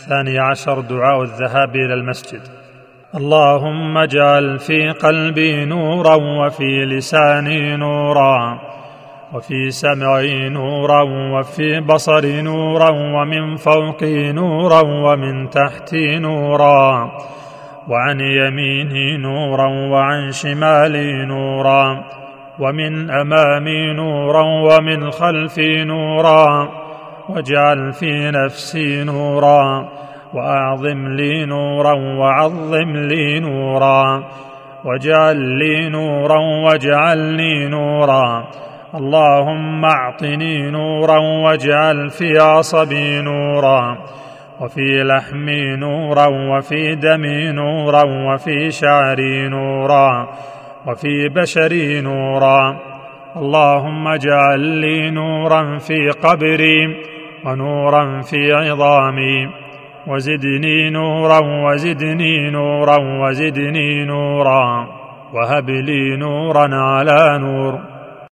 الثاني عشر دعاء الذهاب إلى المسجد. اللهم اجعل في قلبي نورا وفي لساني نورا وفي سمعي نورا وفي بصري نورا ومن فوقي نورا ومن تحتي نورا وعن يميني نورا وعن شمالي نورا ومن أمامي نورا ومن خلفي نورا واجعل في نفسي نورا وأعظم لي نورا وعظم لي نورا. واجعل لي نورا واجعلني نورا. اللهم أعطني نورا واجعل في عصبي نورا. وفي لحمي نورا وفي دمي نورا وفي شعري نورا. وفي بشري نورا. اللهم اجعل لي نورا في قبري. ونورا في عظامي. وزدني نورا وزدني نورا وزدني نورا. وهب لي نورا على نور.